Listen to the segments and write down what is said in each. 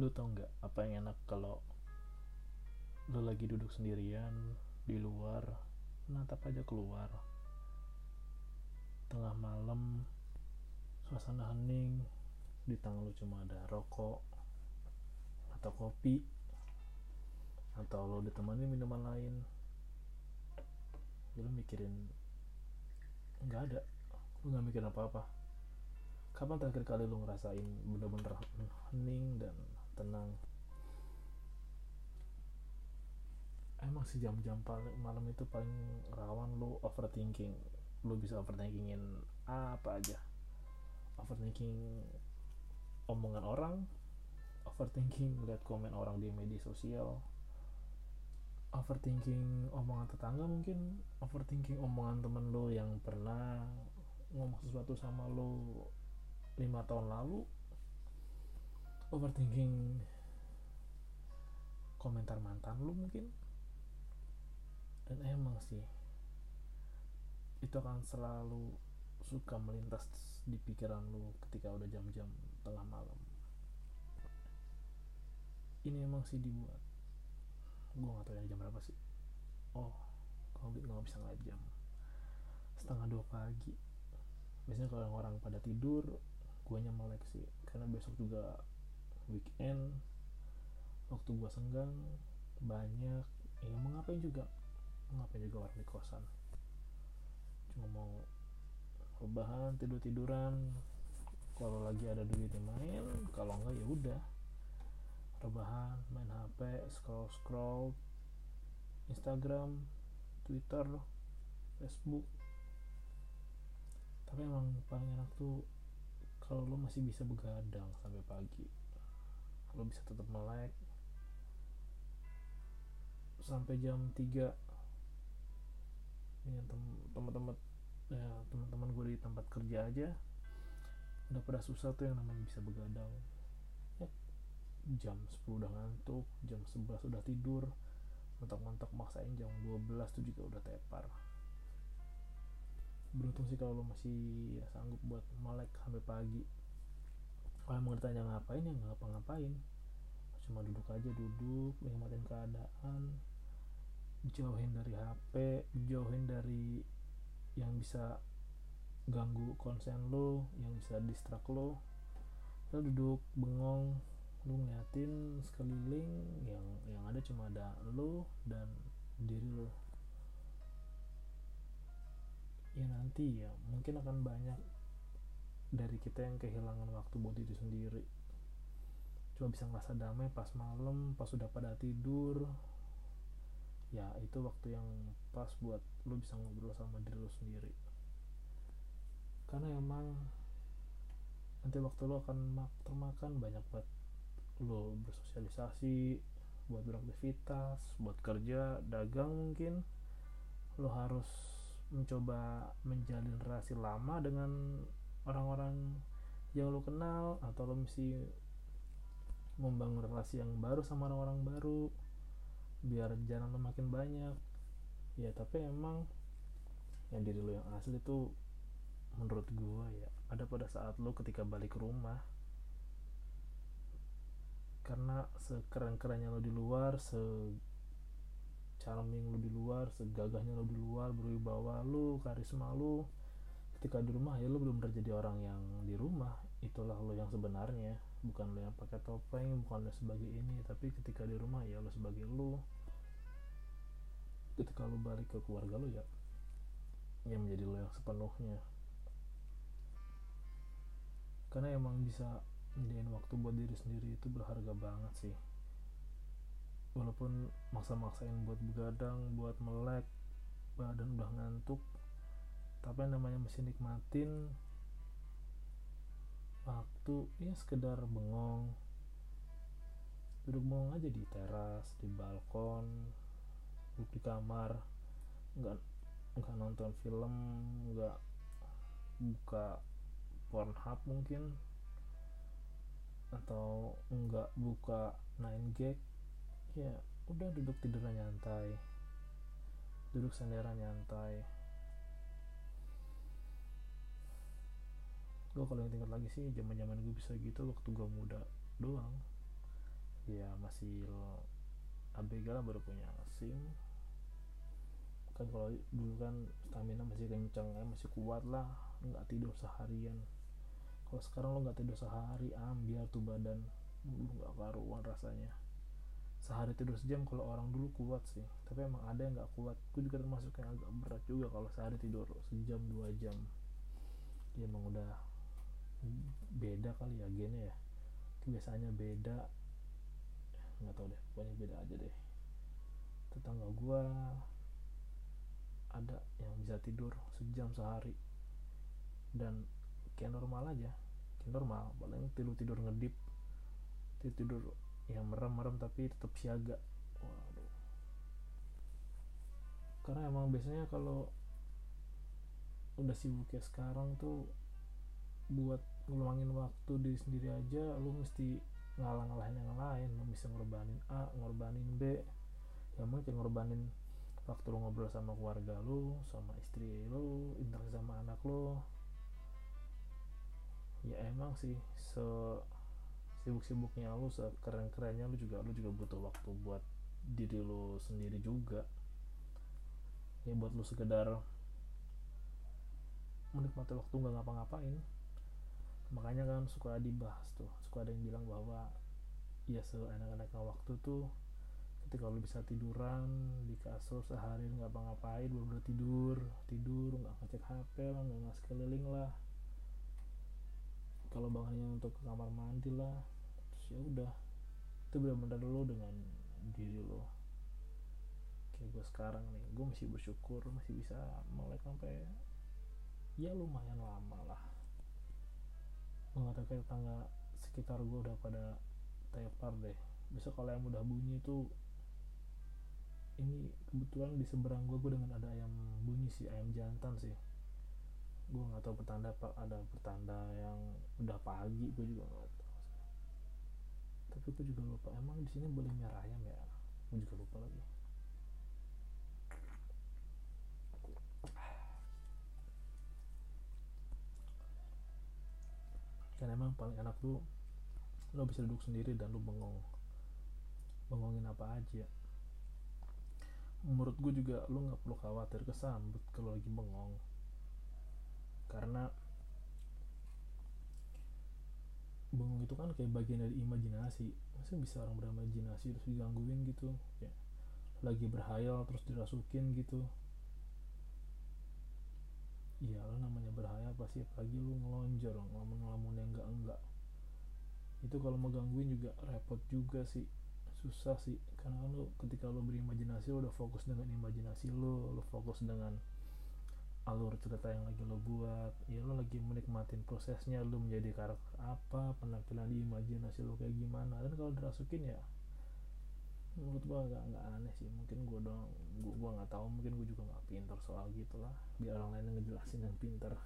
lu tau nggak apa yang enak kalau lu lagi duduk sendirian di luar natap aja keluar. Tengah malam suasana hening di tangan lu cuma ada rokok atau kopi atau lo ditemani minuman lain. Lu mikirin nggak ada. Lu nggak mikirin apa-apa. Kapan terakhir kali lu ngerasain bener-bener hening dan tenang. Emang sih jam-jam malam itu paling rawan lu overthinking. Lu bisa overthinkingin apa aja. Overthinking omongan orang overthinking lihat komen orang di media sosial overthinking omongan tetangga mungkin overthinking omongan temen lo yang pernah ngomong sesuatu sama lo lima tahun lalu overthinking komentar mantan lo mungkin? Dan emang sih itu akan selalu suka melintas di pikiran lo ketika udah jam-jam tengah malam. Ini emang sih dibuat. Gue gak tau ya jam berapa sih. Oh kalau gitu nggak bisa ngeliat jam setengah dua pagi. Biasanya kalau orang pada tidur guanya melek sih. Karena besok juga weekend waktu gua senggang banyak. Ya mau ngapain juga? Mau ngapain juga orang di kosan? Cuma mau rebahan tidur tiduran kalau lagi ada duit main kalau enggak ya udah. Rebahan main HP scroll scroll Instagram Twitter Facebook. Tapi emang paling enak tuh kalau lo masih bisa begadang sampai pagi lo bisa tetap melek sampai jam 3 ini teman-teman ya teman-teman gue di tempat kerja aja udah pada susah tuh yang namanya bisa begadang. Jam 10 udah ngantuk jam 11 udah tidur mentok-mentok maksain jam 12 tuh juga udah tepar. Beruntung sih kalau lo masih ya, sanggup buat melek sampai pagi kalau mau ditanya ngapain ya nggak ngapa-ngapain. Cuma duduk aja duduk nikmatin keadaan. Jauhin dari HP jauhin dari yang bisa ganggu konsen lo yang bisa distrak lo. Lo duduk bengong lu ngeliatin sekeliling yang yang ada cuma ada lu dan diri lu ya nanti ya mungkin akan banyak dari kita yang kehilangan waktu buat diri sendiri. Cuma bisa ngerasa damai pas malam pas sudah pada tidur. Ya itu waktu yang pas buat lu bisa ngobrol sama diri lu sendiri. Karena emang nanti waktu lu akan termakan banyak banget lo bersosialisasi buat beraktivitas buat kerja dagang mungkin. Lo harus mencoba menjalin relasi lama dengan orang-orang yang lo kenal atau lo mesti membangun relasi yang baru sama orang-orang baru biar jalan lo makin banyak. Ya tapi emang yang diri lo yang asli itu menurut gue ya ada pada saat lo ketika balik rumah karena sekeren-kerennya lo di luar se charming lo di luar segagahnya lo di luar berwibawa lo karisma lo ketika di rumah ya lo belum terjadi orang yang di rumah itulah lo yang sebenarnya. Bukan lo yang pakai topeng bukan lo sebagai ini. Tapi ketika di rumah ya lo sebagai lo ketika lo balik ke keluarga lo ya yang menjadi lo yang sepenuhnya. Karena emang bisa nyediain waktu buat diri sendiri itu berharga banget sih. Walaupun maksa-maksain buat begadang buat melek badan udah ngantuk tapi namanya mesti nikmatin waktu ya sekedar bengong. Duduk bengong aja di teras di balkon duduk di kamar. Nggak nggak nonton film nggak buka Pornhub mungkin. Atau enggak buka 9 gag ya udah duduk tidur nyantai. Duduk senderan nyantai gue kalau tingkat lagi sih zaman zaman gue bisa gitu waktu gue muda doang. Ya masih ABG lah baru punya SIM. Kan kalau dulu kan stamina masih kenceng ya masih kuat lah nggak tidur seharian. Kalau sekarang lo nggak tidur sehari ambil tuh badan. Lu nggak karuan rasanya. Sehari tidur sejam kalau orang dulu kuat sih tapi emang ada yang nggak kuat. Gue juga termasuk yang agak berat juga kalau sehari tidur sejam dua jam. Ya emang udah beda kali ya gennya ya. Kebiasaannya beda. Nggak tahu deh pokoknya beda aja deh. Tetangga gua ada yang bisa tidur sejam sehari. Dan kayak normal aja kayak normal. Paling tidur tidur ngedip tidur tidur yang merem merem tapi tetap siaga. Waduh. Karena emang biasanya kalau udah sibuk kayak sekarang tuh buat ngeluangin waktu diri sendiri aja lu mesti ngalah-ngalahin yang lain. Lu bisa ngorbanin A ngorbanin B. Ya mungkin ngorbanin waktu lu ngobrol sama keluarga lu sama istri lu interaksi sama anak lu. Ya emang sih se sibuk-sibuknya lu sekeren-kerennya lu juga lu juga butuh waktu buat diri lu sendiri juga. Ya buat lu sekedar menikmati waktu nggak ngapa-ngapain makanya kan suka dibahas tuh suka ada yang bilang bahwa ya seenak-enaknya waktu tuh ketika lu bisa tiduran di kasur sehari nggak apa-ngapain baru tidur tidur nggak ngecek HP lah nggak ngasih keliling lah. Kalau bangunnya untuk ke kamar mandi lah terus ya udah. Itu benar-benar lo dengan diri lo kayak gue sekarang nih gue masih bersyukur masih bisa melek sampai ya lumayan lama lah mengatakan tetangga sekitar gue udah pada tepar deh. Besok kalau yang udah bunyi itu ini kebetulan di seberang gue gue dengan ada ayam bunyi sih ayam jantan sih. Gue nggak tahu pertanda pak ada pertanda yang udah pagi gue juga nggak tahu tapi gue juga lupa emang di sini boleh merah ayam ya? Gue juga lupa lagi kan emang paling enak tuh lo bisa duduk sendiri dan lo bengong. Bengongin apa aja. Menurut gue juga lo nggak perlu khawatir kesambut kalau lagi bengong. Karena bengong itu kan kayak bagian dari imajinasi. Masa bisa orang berimajinasi terus digangguin gitu? Ya lagi berhayal terus dirasukin gitu. Iya lo namanya berhayal pasti pagi lu ngelonjor ngelamun-ngelamun yang enggak enggak itu kalau mau gangguin juga repot juga sih susah sih. Karena kan lo ketika lo berimajinasi lo udah fokus dengan imajinasi lo lo fokus dengan alur cerita yang lagi lo buat ya lo lagi menikmatin prosesnya lo menjadi karakter apa penampilan di imajinasi lo kayak gimana. Dan kalau dirasukin ya menurut gua nggak nggak aneh sih. Mungkin gua dong gua gua nggak tahu mungkin gua juga nggak pintar soal gitulah. Biar orang lain ngejelasin yang pintar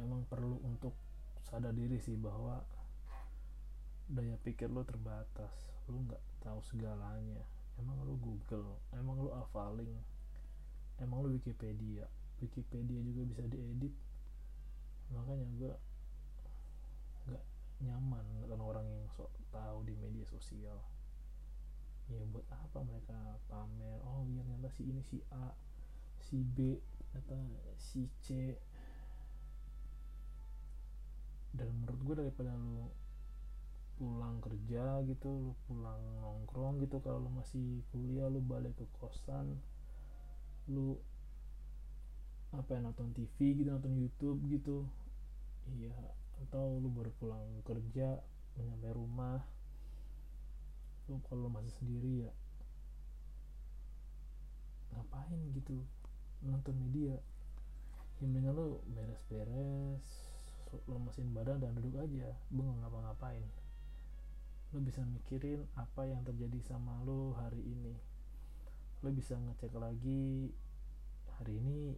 emang perlu untuk sadar diri sih bahwa daya pikir lo terbatas. Lo nggak tahu segalanya. Emang lo Google emang lo hafalin emang lo Wikipedia. Wikipedia juga bisa diedit. Makanya gua nggak nyaman dengan orang yang sok tahu di media sosial. Ya buat apa mereka pamer? Oh iya ternyata si ini si A si B ternyata si C dan menurut gue daripada lu pulang kerja gitu lu pulang nongkrong gitu kalau lu masih kuliah lu balik ke kosan lu apa ya nonton TV gitu nonton YouTube gitu iya. Atau lu baru pulang kerja nyampe rumah lu kalau masih sendiri ya ngapain gitu nonton media? Yang mendingan lu beres-beres lemesin badan dan duduk aja. Bengong ngapa-ngapain. Lu bisa mikirin apa yang terjadi sama lu hari ini. Lu bisa ngecek lagi hari ini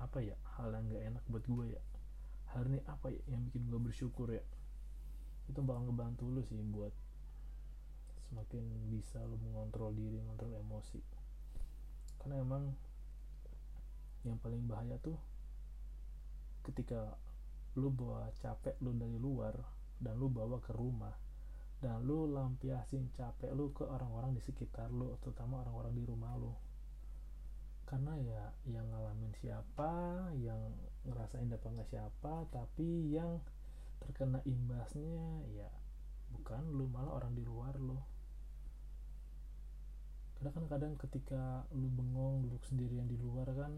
apa ya hal yang gak enak buat gue ya? Hari ini apa ya yang bikin gue bersyukur ya? Itu bakal ngebantu lu sih buat semakin bisa lu mengontrol diri mengontrol emosi. Karena emang yang paling bahaya tuh ketika lu bawa capek lu dari luar dan lu bawa ke rumah dan lu lampiasin capek lu ke orang-orang di sekitar lu terutama orang-orang di rumah lu. Karena ya yang ngalamin siapa yang ngerasain dampaknya siapa tapi yang terkena imbasnya ya bukan lu malah orang di luar lu. Karena kan kadang ketika lu bengong duduk sendirian di luar kan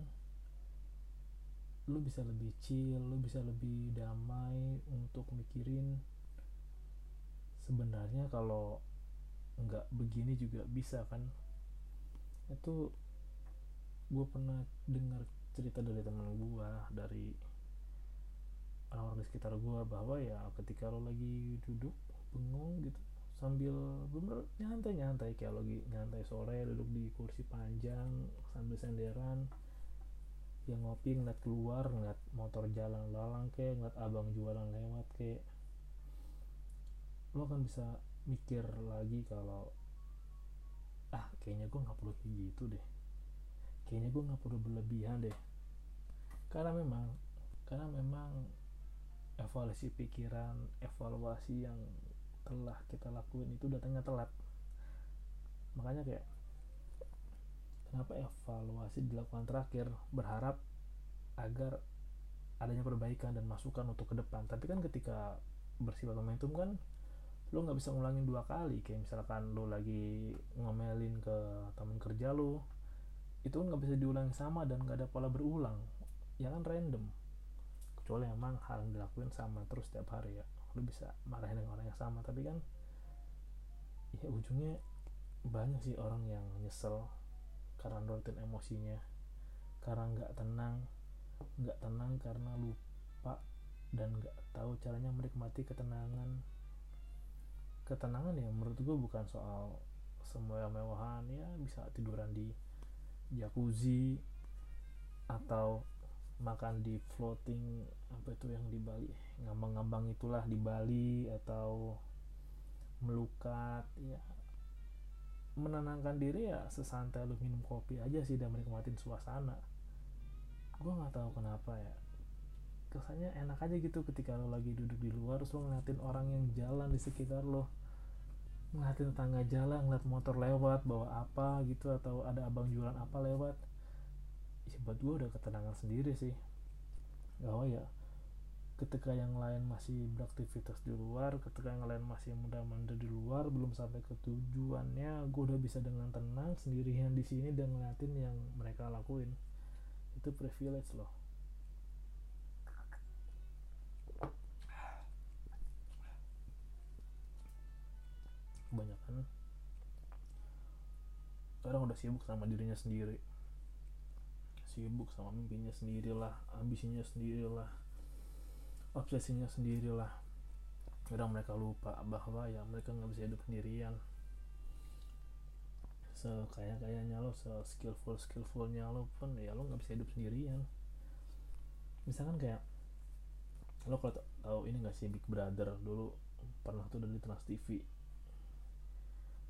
lu bisa lebih chill lu bisa lebih damai untuk mikirin sebenarnya kalau nggak begini juga bisa kan. Itu gue pernah dengar cerita dari teman gue dari orang-orang di sekitar gue bahwa ya ketika lo lagi duduk bengong gitu sambil bener nyantai nyantai kayak lagi nyantai sore duduk di kursi panjang sambil senderan yang ngopi ngeliat keluar ngeliat motor jalan lalang kayak ngeliat abang jualan lewat kayak lo kan bisa mikir lagi kalau ah kayaknya gue nggak perlu kayak gitu deh. Kayaknya gue nggak perlu berlebihan deh. Karena memang karena memang evaluasi pikiran evaluasi yang telah kita lakuin itu datangnya telat. Makanya kayak kenapa evaluasi dilakukan terakhir? Berharap agar adanya perbaikan dan masukan untuk ke depan. Tapi kan ketika bersifat momentum kan lo nggak bisa ngulangin dua kali. Kayak misalkan lo lagi ngomelin ke teman kerja lo itu kan nggak bisa diulang sama dan nggak ada pola berulang. Ya kan random. Kecuali emang hal yang dilakuin sama terus setiap hari ya. Lo bisa marahin dengan orang yang sama. Tapi kan ya ujungnya banyak sih orang yang nyesel karena nurutin emosinya. Karena nggak tenang nggak tenang karena lupa dan nggak tahu caranya menikmati ketenangan. Ketenangan ya menurut gue bukan soal semua mewahan ya bisa tiduran di jacuzzi atau makan di floating apa itu yang di Bali ngambang-ngambang itulah di Bali atau melukat ya menenangkan diri ya sesantai lu minum kopi aja sih dan menikmatin suasana. Gue nggak tahu kenapa ya. Kesannya enak aja gitu ketika lo lagi duduk di luar terus lo ngeliatin orang yang jalan di sekitar lo ngeliatin tetangga jalan ngeliat motor lewat bawa apa gitu atau ada abang jualan apa lewat. Ya buat gue udah ketenangan sendiri sih. Oh ya ketika yang lain masih beraktivitas di luar ketika yang lain masih muda-muda di luar belum sampai ke tujuannya gue udah bisa dengan tenang sendirian di sini dan ngeliatin yang mereka lakuin. Itu privilege loh. Kebanyakan orang udah sibuk sama dirinya sendiri. Sibuk sama mimpinya sendirilah ambisinya sendirilah obsesinya sendirilah. Kadang mereka lupa bahwa ya mereka nggak bisa hidup sendirian. Sekaya kayanya lo se skillful skillfulnya lo pun ya lo nggak bisa hidup sendirian. Misalkan kayak lo kalau tahu ini nggak sih Big Brother? Dulu pernah tuh dari Trans TV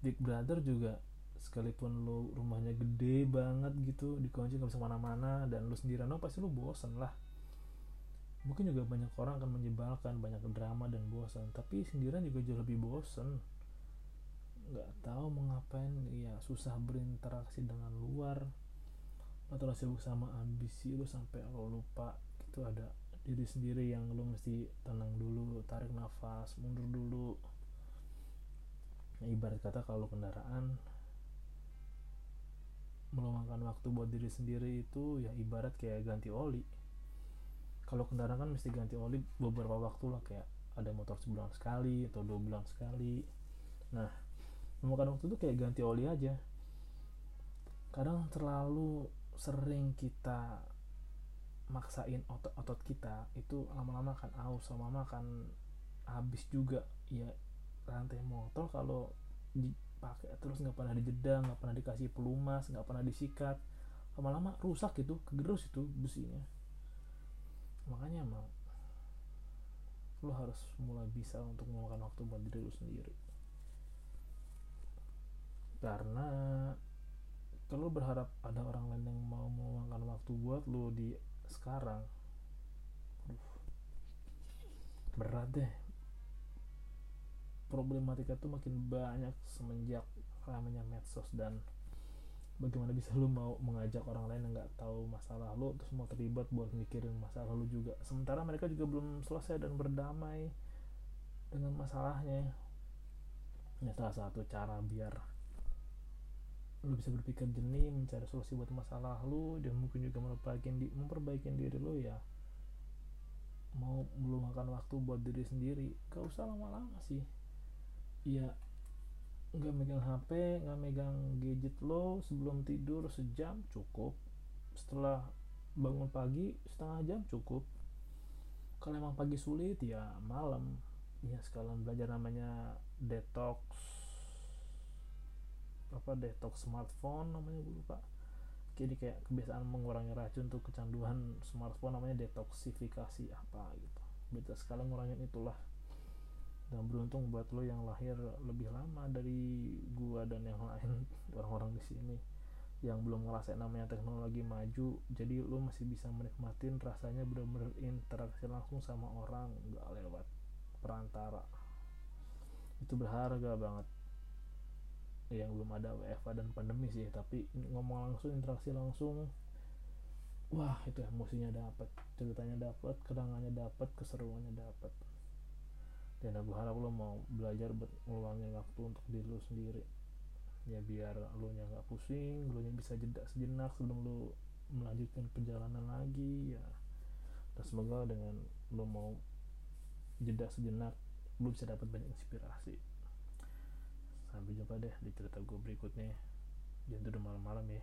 Big Brother juga sekalipun lo rumahnya gede banget gitu dikunci nggak bisa mana-mana dan lo sendirian lo pasti lo bosan lah mungkin juga banyak orang akan menyebalkan banyak drama dan bosan. Tapi sendirian juga jauh lebih bosan. Nggak tahu mau ngapain. Ya susah berinteraksi dengan luar. Atau sibuk sama ambisi lo sampai lo lupa. Itu ada diri sendiri yang lo mesti tenang dulu tarik nafas mundur dulu. Nah, ibarat kata kalau kendaraan meluangkan waktu buat diri sendiri itu ya ibarat kayak ganti oli kalau kendaraan kan mesti ganti oli beberapa waktu lah kayak ada motor sebulan sekali atau dua bulan sekali. Nah memakan waktu itu kayak ganti oli aja. Kadang terlalu sering kita maksain otot-otot kita itu lama-lama kan aus lama-lama kan habis juga. Ya rantai motor kalau dipakai terus nggak pernah dijeda nggak pernah dikasih pelumas nggak pernah disikat lama-lama rusak gitu kegerus itu besinya makanya emang lo harus mulai bisa untuk memakan waktu buat diri lo sendiri. Karena kalau berharap ada orang lain yang mau meluangkan waktu buat lo di sekarang berat deh. Problematika tuh makin banyak semenjak ramenya medsos dan bagaimana bisa lu mau mengajak orang lain yang nggak tahu masalah lu terus mau terlibat buat mikirin masalah lu juga. Sementara mereka juga belum selesai dan berdamai dengan masalahnya. Ini salah satu cara biar lu bisa berpikir jernih mencari solusi buat masalah lu dan mungkin juga memperbaiki di, memperbaiki diri lu ya. Mau belum makan waktu buat diri sendiri gak usah lama-lama sih. Ya nggak megang HP nggak megang gadget lo sebelum tidur sejam cukup. Setelah bangun pagi setengah jam cukup. Kalau emang pagi sulit ya malam. Ya sekalian belajar namanya detox. Apa detox smartphone namanya gue lupa. Jadi kayak kebiasaan mengurangi racun tuh kecanduan smartphone namanya detoksifikasi apa gitu. Beta sekalian ngurangin itulah dan beruntung buat lo yang lahir lebih lama dari gua dan yang lain orang-orang di sini yang belum ngerasain namanya teknologi maju. Jadi lo masih bisa menikmatin rasanya bener-bener interaksi langsung sama orang nggak lewat perantara. Itu berharga banget. Yang belum ada WFA dan pandemi sih tapi ngomong langsung interaksi langsung wah itu emosinya dapat ceritanya dapat kenangannya dapat keseruannya dapat dan aku harap lo mau belajar buat ngeluangin waktu untuk diri lo sendiri. Ya biar lo nya nggak pusing lo nya bisa jeda sejenak sebelum lo melanjutkan perjalanan lagi ya. Dan semoga dengan lo mau jeda sejenak lo bisa dapat banyak inspirasi. Sampai jumpa deh di cerita gue berikutnya. Jangan udah malam-malam ya